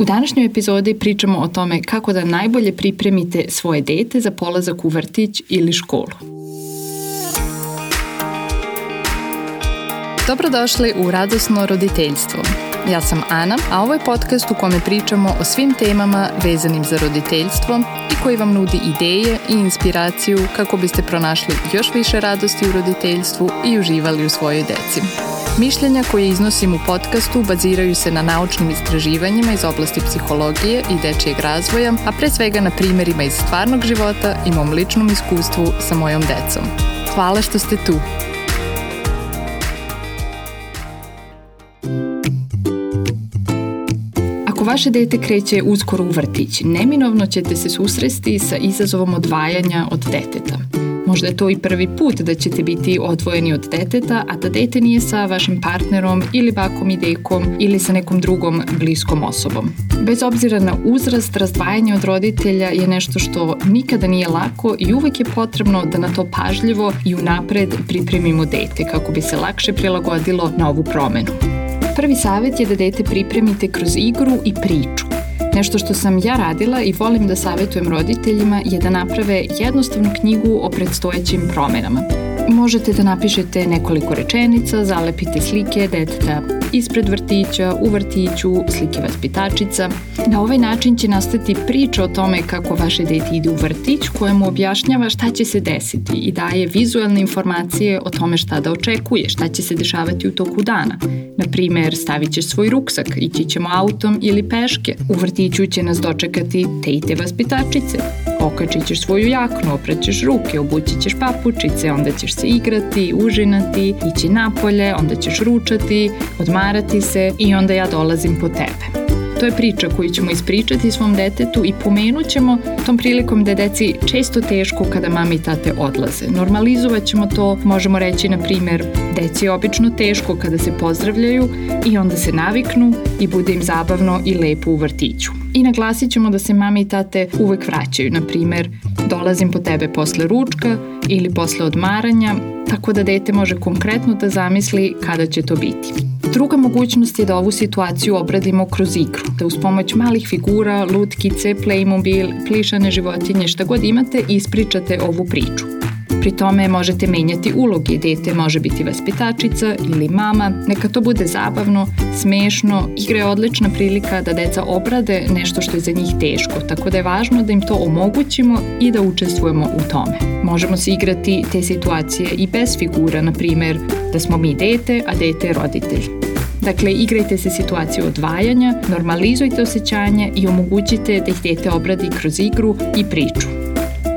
U današnjoj epizodi pričamo o tome kako da najbolje pripremite svoje dete za polazak u vrtić ili školu. Dobrodošli u Radosno roditeljstvo. Ja sam Ana, a ovo je podcast u kome pričamo o svim temama vezanim za roditeljstvo i koji vam nudi ideje i inspiraciju kako biste pronašli još više radosti u roditeljstvu i uživali u svojoj deci. Mišljenja koje iznosim u podcastu baziraju se na naučnim istraživanjima iz oblasti psihologije i dečijeg razvoja, a pre svega na primerima iz stvarnog života i mom ličnom iskustvu sa mojom decom. Hvala što ste tu. Ako vaše dete kreće uskoro u vrtić, neminovno ćete se susresti sa izazovom odvajanja od deteta. Možda je to i prvi put da ćete biti odvojeni od deteta, a da dete nije sa vašim partnerom ili bakom i dekom ili sa nekom drugom bliskom osobom. Bez obzira na uzrast, razdvajanje od roditelja je nešto što nikada nije lako i uvek je potrebno da na to pažljivo i unapred pripremimo dete kako bi se lakše prilagodilo na ovu promenu. Prvi savjet je da dete pripremite kroz igru i priču. Nešto što sam ja radila i volim da savjetujem roditeljima je da naprave jednostavnu knjigu o predstojećim promenama. Možete da napišete nekoliko rečenica, zalepite slike deteta ispred vrtića, u vrtiću, slike vaspitačica. Na ovaj način će nastati priča o tome kako vaše dete ide u vrtić koja mu objašnjava šta će se desiti i daje vizualne informacije o tome šta da očekuje, šta će se dešavati u toku dana. Na primer, stavit ćeš svoj ruksak, ići ćemo autom ili peške. U vrtiću će nas dočekati te i te vaspitačice. Okačit ćeš svoju jaknu, opraćeš ruke, obući ćeš papučice, onda ćeš se igrati, užinati, ići napolje, onda ćeš ručati, odmarati se i onda ja dolazim po tebe. To je priča koju ćemo ispričati svom detetu i pomenut ćemo tom prilikom da je deci često teško kada mami i tate odlaze. Normalizovat ćemo to, možemo reći na primer, deci je obično teško kada se pozdravljaju i onda se naviknu i bude im zabavno i lepo u vrtiću. I naglasit ćemo da se mami i tate uvek vraćaju, na primer, dolazim po tebe posle ručka ili posle odmaranja, tako da dete može konkretno da zamisli kada će to biti. Druga mogućnost je da ovu situaciju obradimo kroz igru, da uz pomoć malih figura, lutkice, playmobil, plišane životinje, šta god imate, ispričate ovu priču. Pri tome možete menjati uloge, dete može biti vaspitačica ili mama, neka to bude zabavno, smešno, igra je odlična prilika da deca obrade nešto što je za njih teško, tako da je važno da im to omogućimo i da učestvujemo u tome. Možemo se igrati te situacije i bez figura, na primer da smo mi dete, a dete je roditelj. Dakle, igrajte se situaciju odvajanja, normalizujte osjećanje i omogućite da ih dete obradi kroz igru i priču.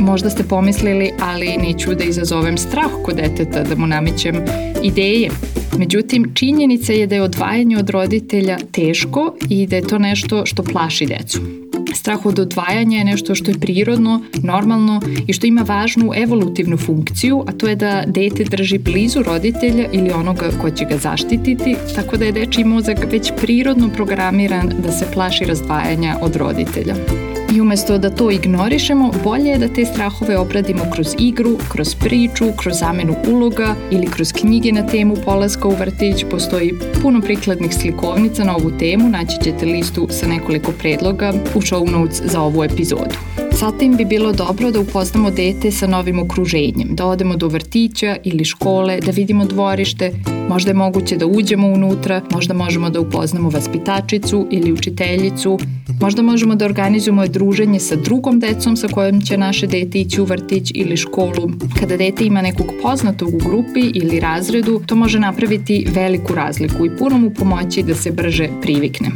Možda ste pomislili, ali neću da izazovem strah kod deteta, da mu namećem ideje. Međutim, činjenica je da je odvajanje od roditelja teško i da je to nešto što plaši decu. Strah od odvajanja je nešto što je prirodno, normalno i što ima važnu evolutivnu funkciju, a to je da dete drži blizu roditelja ili onoga ko će ga zaštititi, tako da je dečiji mozak već prirodno programiran da se plaši razdvajanja od roditelja. I umesto da to ignorišemo, bolje je da te strahove obradimo kroz igru, kroz priču, kroz zamenu uloga ili kroz knjige na temu polaska u vrtić. Postoji puno prikladnih slikovnica na ovu temu, naći ćete listu sa nekoliko predloga u show notes za ovu epizodu. Zatim bi bilo dobro da upoznamo dete sa novim okruženjem, da odemo do vrtića ili škole, da vidimo dvorište, možda je moguće da uđemo unutra, možda možemo da upoznamo vaspitačicu ili učiteljicu, možda možemo da organizujemo druženje sa drugom decom sa kojom će naše dete ići u vrtić ili školu. Kada dete ima nekog poznatog u grupi ili razredu, to može napraviti veliku razliku i puno mu pomoći da se brže privikne.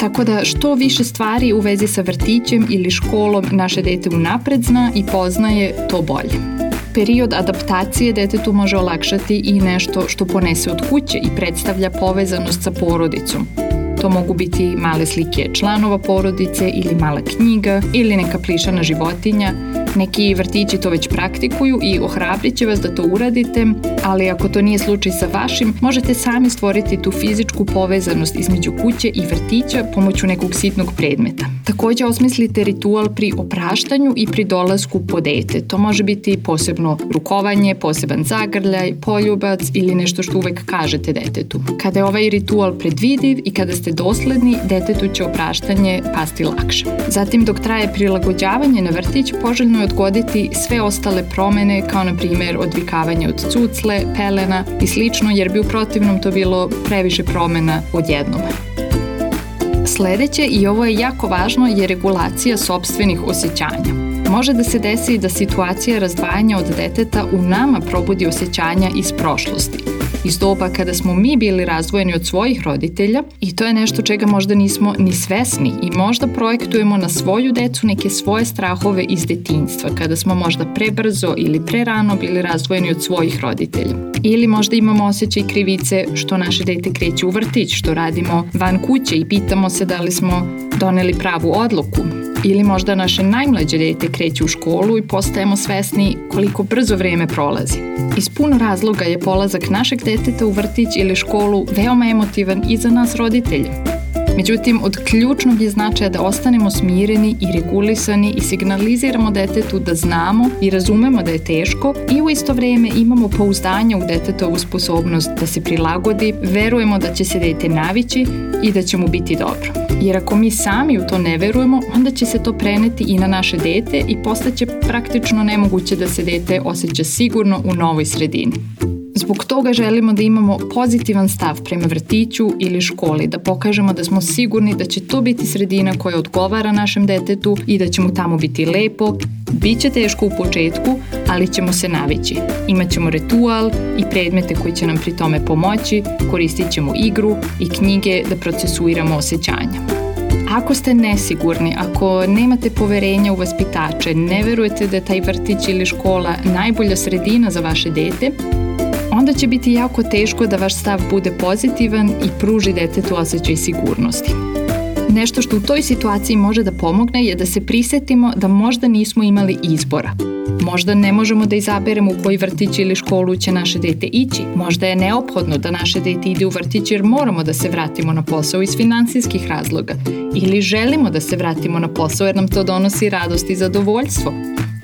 Tako da što više stvari u vezi sa vrtićem ili školom naše dete unapred zna i poznaje, to bolje. Period adaptacije detetu može olakšati i nešto što ponese od kuće i predstavlja povezanost sa porodicom. To mogu biti male slike članova porodice ili mala knjiga ili neka plišana životinja Neki vrtići to već praktikuju i ohrabrit će vas da to uradite, ali ako to nije slučaj sa vašim, možete sami stvoriti tu fizičku povezanost između kuće i vrtića pomoću nekog sitnog predmeta. Takođe osmislite ritual pri opraštanju i pri dolasku po dete. To može biti posebno rukovanje, poseban zagrljaj, poljubac ili nešto što uvek kažete detetu. Kada je ovaj ritual predvidiv i kada ste dosledni, detetu će opraštanje pasti lakše. Zatim dok traje prilagođavanje na vrtić, poželjno je odgoditi sve ostale promene kao na primjer odvikavanje od cucle, pelena i slično jer bi u protivnom to bilo previše promena odjednom. Sledeće, i ovo je jako važno, je regulacija sobstvenih osjećanja. Može da se desi da situacija razdvajanja od deteta u nama probudi osjećanja iz prošlosti iz doba kada smo mi bili razdvojeni od svojih roditelja i to je nešto čega možda nismo ni svesni i možda projektujemo na svoju decu neke svoje strahove iz detinjstva kada smo možda prebrzo ili prerano bili razdvojeni od svojih roditelja. Ili možda imamo osjećaj krivice što naše dete kreće u vrtić, što radimo van kuće i pitamo se da li smo doneli pravu odluku Ili možda naše najmlađe dete kreće u školu i postajemo svesni koliko brzo vreme prolazi. Iz puno razloga je polazak našeg deteta u vrtić ili školu veoma emotivan i za nas roditelje. Međutim, od ključnog je značaja da ostanemo smireni i regulisani i signaliziramo detetu da znamo i razumemo da je teško i u isto vreme imamo pouzdanje u detetovu sposobnost da se prilagodi, verujemo da će se dete navići i da će mu biti dobro. Jer ako mi sami u to ne verujemo, onda će se to preneti i na naše dete i postaće praktično nemoguće da se dete osjeća sigurno u novoj sredini. Zbog toga želimo da imamo pozitivan stav prema vrtiću ili školi, da pokažemo da smo sigurni da će to biti sredina koja odgovara našem detetu i da će mu tamo biti lepo. Biće teško u početku, ali ćemo se navići. Imaćemo ritual i predmete koji će nam pri tome pomoći, koristit ćemo igru i knjige da procesuiramo osjećanja. Ako ste nesigurni, ako nemate poverenja u vaspitače, ne verujete da je taj vrtić ili škola najbolja sredina za vaše dete, onda će biti jako teško da vaš stav bude pozitivan i pruži detetu osjećaj sigurnosti. Nešto što u toj situaciji može da pomogne je da se prisetimo da možda nismo imali izbora. Možda ne možemo da izaberemo u koji vrtić ili školu će naše dete ići. Možda je neophodno da naše dete ide u vrtić jer moramo da se vratimo na posao iz finansijskih razloga. Ili želimo da se vratimo na posao jer nam to donosi radost i zadovoljstvo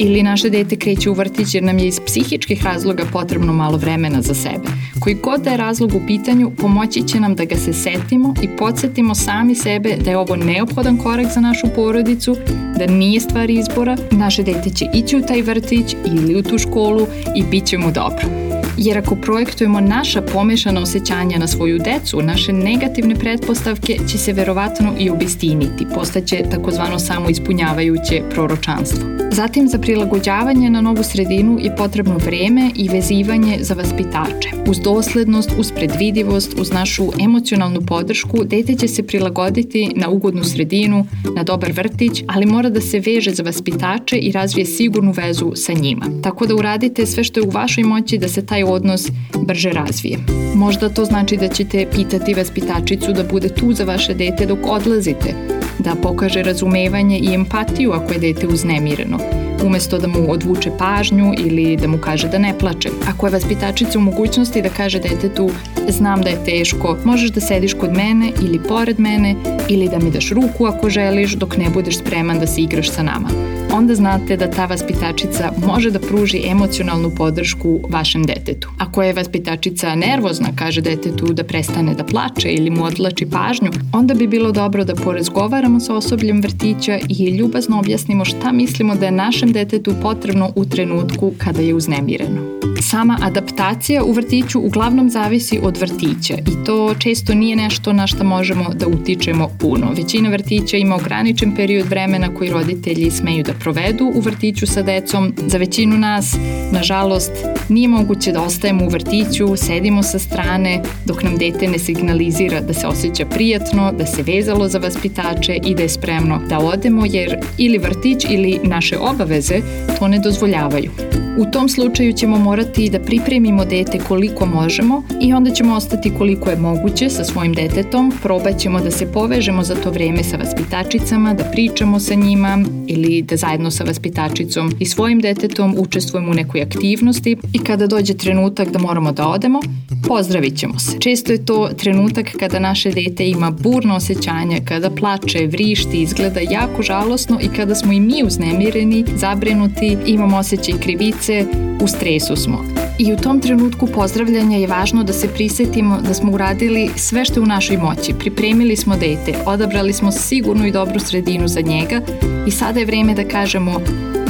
ili naše dete kreće u vrtić jer nam je iz psihičkih razloga potrebno malo vremena za sebe. Koji god da je razlog u pitanju, pomoći će nam da ga se setimo i podsjetimo sami sebe da je ovo neophodan korak za našu porodicu, da nije stvar izbora, naše dete će ići u taj vrtić ili u tu školu i bit će mu dobro. Jer ako projektujemo naša pomešana osjećanja na svoju decu, naše negativne pretpostavke će se verovatno i obistiniti, postaće takozvano samoispunjavajuće proročanstvo. Zatim za prilagođavanje na novu sredinu je potrebno vreme i vezivanje za vaspitače. Uz doslednost, uz predvidivost, uz našu emocionalnu podršku, dete će se prilagoditi na ugodnu sredinu, na dobar vrtić, ali mora da se veže za vaspitače i razvije sigurnu vezu sa njima. Tako da uradite sve što je u vašoj moći da se taj odnos brže razvije. Možda to znači da ćete pitati vaspitačicu da bude tu za vaše dete dok odlazite, da pokaže razumevanje i empatiju ako je dete uznemireno, umesto da mu odvuče pažnju ili da mu kaže da ne plače. Ako je vaspitačica u mogućnosti da kaže detetu znam da je teško, možeš da sediš kod mene ili pored mene ili da mi daš ruku ako želiš dok ne budeš spreman da se igraš sa nama onda znate da ta vaspitačica može da pruži emocionalnu podršku vašem detetu. Ako je vaspitačica nervozna, kaže detetu da prestane da plače ili mu odlači pažnju, onda bi bilo dobro da porazgovaramo sa osobljem vrtića i ljubazno objasnimo šta mislimo da je našem detetu potrebno u trenutku kada je uznemireno. Sama adaptacija u vrtiću uglavnom zavisi od vrtića i to često nije nešto na što možemo da utičemo puno. Većina vrtića ima ograničen period vremena koji roditelji smeju da provedu u vrtiću sa decom. Za većinu nas, nažalost, nije moguće da ostajemo u vrtiću, sedimo sa strane dok nam dete ne signalizira da se osjeća prijatno, da se vezalo za vaspitače i da je spremno da odemo jer ili vrtić ili naše obaveze to ne dozvoljavaju. U tom slučaju ćemo morati da pripremimo dete koliko možemo i onda ćemo ostati koliko je moguće sa svojim detetom, probat ćemo da se povežemo za to vreme sa vaspitačicama, da pričamo sa njima ili da sa vaspitačicom i svojim detetom učestvujemo u nekoj aktivnosti i kada dođe trenutak da moramo da odemo, pozdravit ćemo se. Često je to trenutak kada naše dete ima burno osjećanje, kada plače, vrišti, izgleda jako žalosno i kada smo i mi uznemireni, zabrinuti, imamo osjećaj krivice, u stresu smo. I u tom trenutku pozdravljanja je važno da se prisetimo da smo uradili sve što je u našoj moći. Pripremili smo dete, odabrali smo sigurnu i dobru sredinu za njega i sada je vreme da kažemo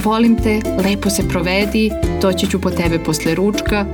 volim te, lepo se provedi, doći ću po tebe posle ručka,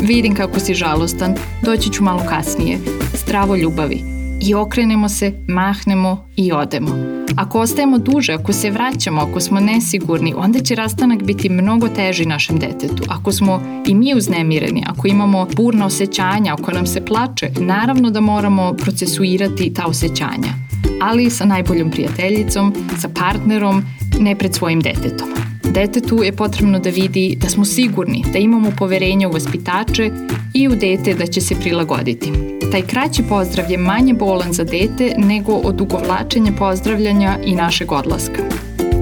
vidim kako si žalostan, doći ću malo kasnije, stravo ljubavi i okrenemo se, mahnemo i odemo. Ako ostajemo duže, ako se vraćamo, ako smo nesigurni, onda će rastanak biti mnogo teži našem detetu. Ako smo i mi uznemireni, ako imamo burna osjećanja, ako nam se plače, naravno da moramo procesuirati ta osjećanja. Ali sa najboljom prijateljicom, sa partnerom, ne pred svojim detetom. Detetu je potrebno da vidi da smo sigurni, da imamo poverenje u vaspitače i u dete da će se prilagoditi. Taj kraći pozdrav je manje bolan za dete nego odugovlačenje pozdravljanja i našeg odlaska.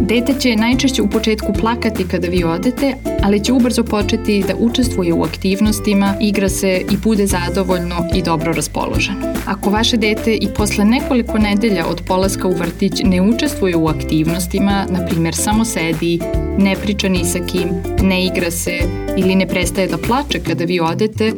Dete će najčešće u početku plakati kada vi odete, ali će ubrzo početi da učestvuje u aktivnostima, igra se i bude zadovoljno i dobro raspoloženo. Ako vaše dete i posle nekoliko nedelja od polaska u vrtić ne učestvuje u aktivnostima, na primjer samo sedi, ne priča ni sa kim, ne igra se ili ne prestaje da plače kada vi odete,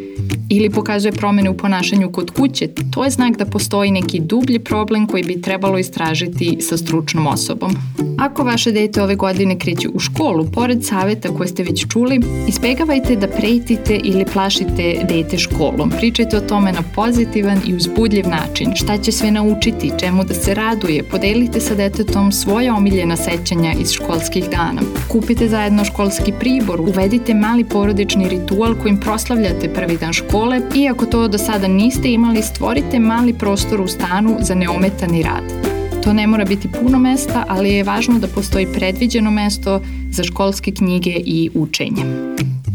ili pokazuje promene u ponašanju kod kuće, to je znak da postoji neki dublji problem koji bi trebalo istražiti sa stručnom osobom. Ako vaše dete ove godine kreće u školu, pored saveta koje ste već čuli, ispegavajte da pretite ili plašite dete školom. Pričajte o tome na pozitivan i uzbudljiv način, šta će sve naučiti, čemu da se raduje, podelite sa detetom svoja omiljena sećanja iz školskih dana. Kupite zajedno školski pribor, uvedite mali porodični ritual kojim proslavljate prvi dan škole i ako to do sada niste imali, stvorite mali prostor u stanu za neometani rad. To ne mora biti puno mesta, ali je važno da postoji predviđeno mesto za školske knjige i učenje.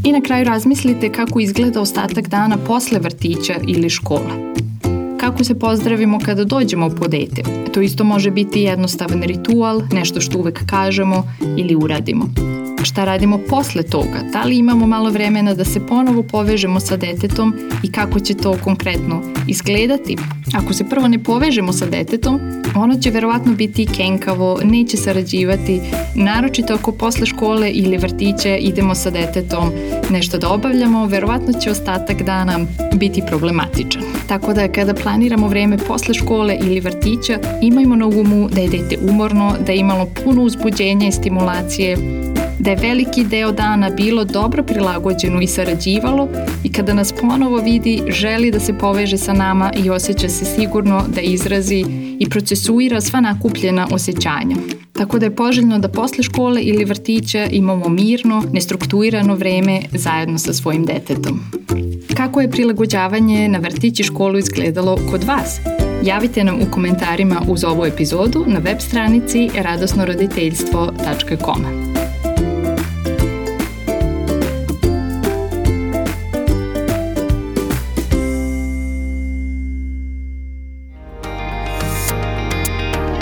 I na kraju razmislite kako izgleda ostatak dana posle vrtića ili škole. Kako se pozdravimo kada dođemo po dete? To isto može biti jednostavan ritual, nešto što uvek kažemo ili uradimo. Šta radimo posle toga? Da li imamo malo vremena da se ponovo povežemo sa detetom i kako će to konkretno izgledati? Ako se prvo ne povežemo sa detetom, ono će verovatno biti kenkavo, neće sarađivati, naročito ako posle škole ili vrtića idemo sa detetom nešto da obavljamo, verovatno će ostatak dana biti problematičan. Tako da kada planiramo vreme posle škole ili vrtića, imajmo na umu da je dete umorno, da je imalo puno uzbuđenja i stimulacije, da je veliki deo dana bilo dobro prilagođeno i sarađivalo i kada nas ponovo vidi želi da se poveže sa nama i osjeća se sigurno da izrazi i procesuira sva nakupljena osjećanja. Tako da je poželjno da posle škole ili vrtića imamo mirno, nestrukturirano vreme zajedno sa svojim detetom. Kako je prilagođavanje na vrtić i školu izgledalo kod vas? Javite nam u komentarima uz ovu epizodu na web stranici radosnoroditeljstvo.com.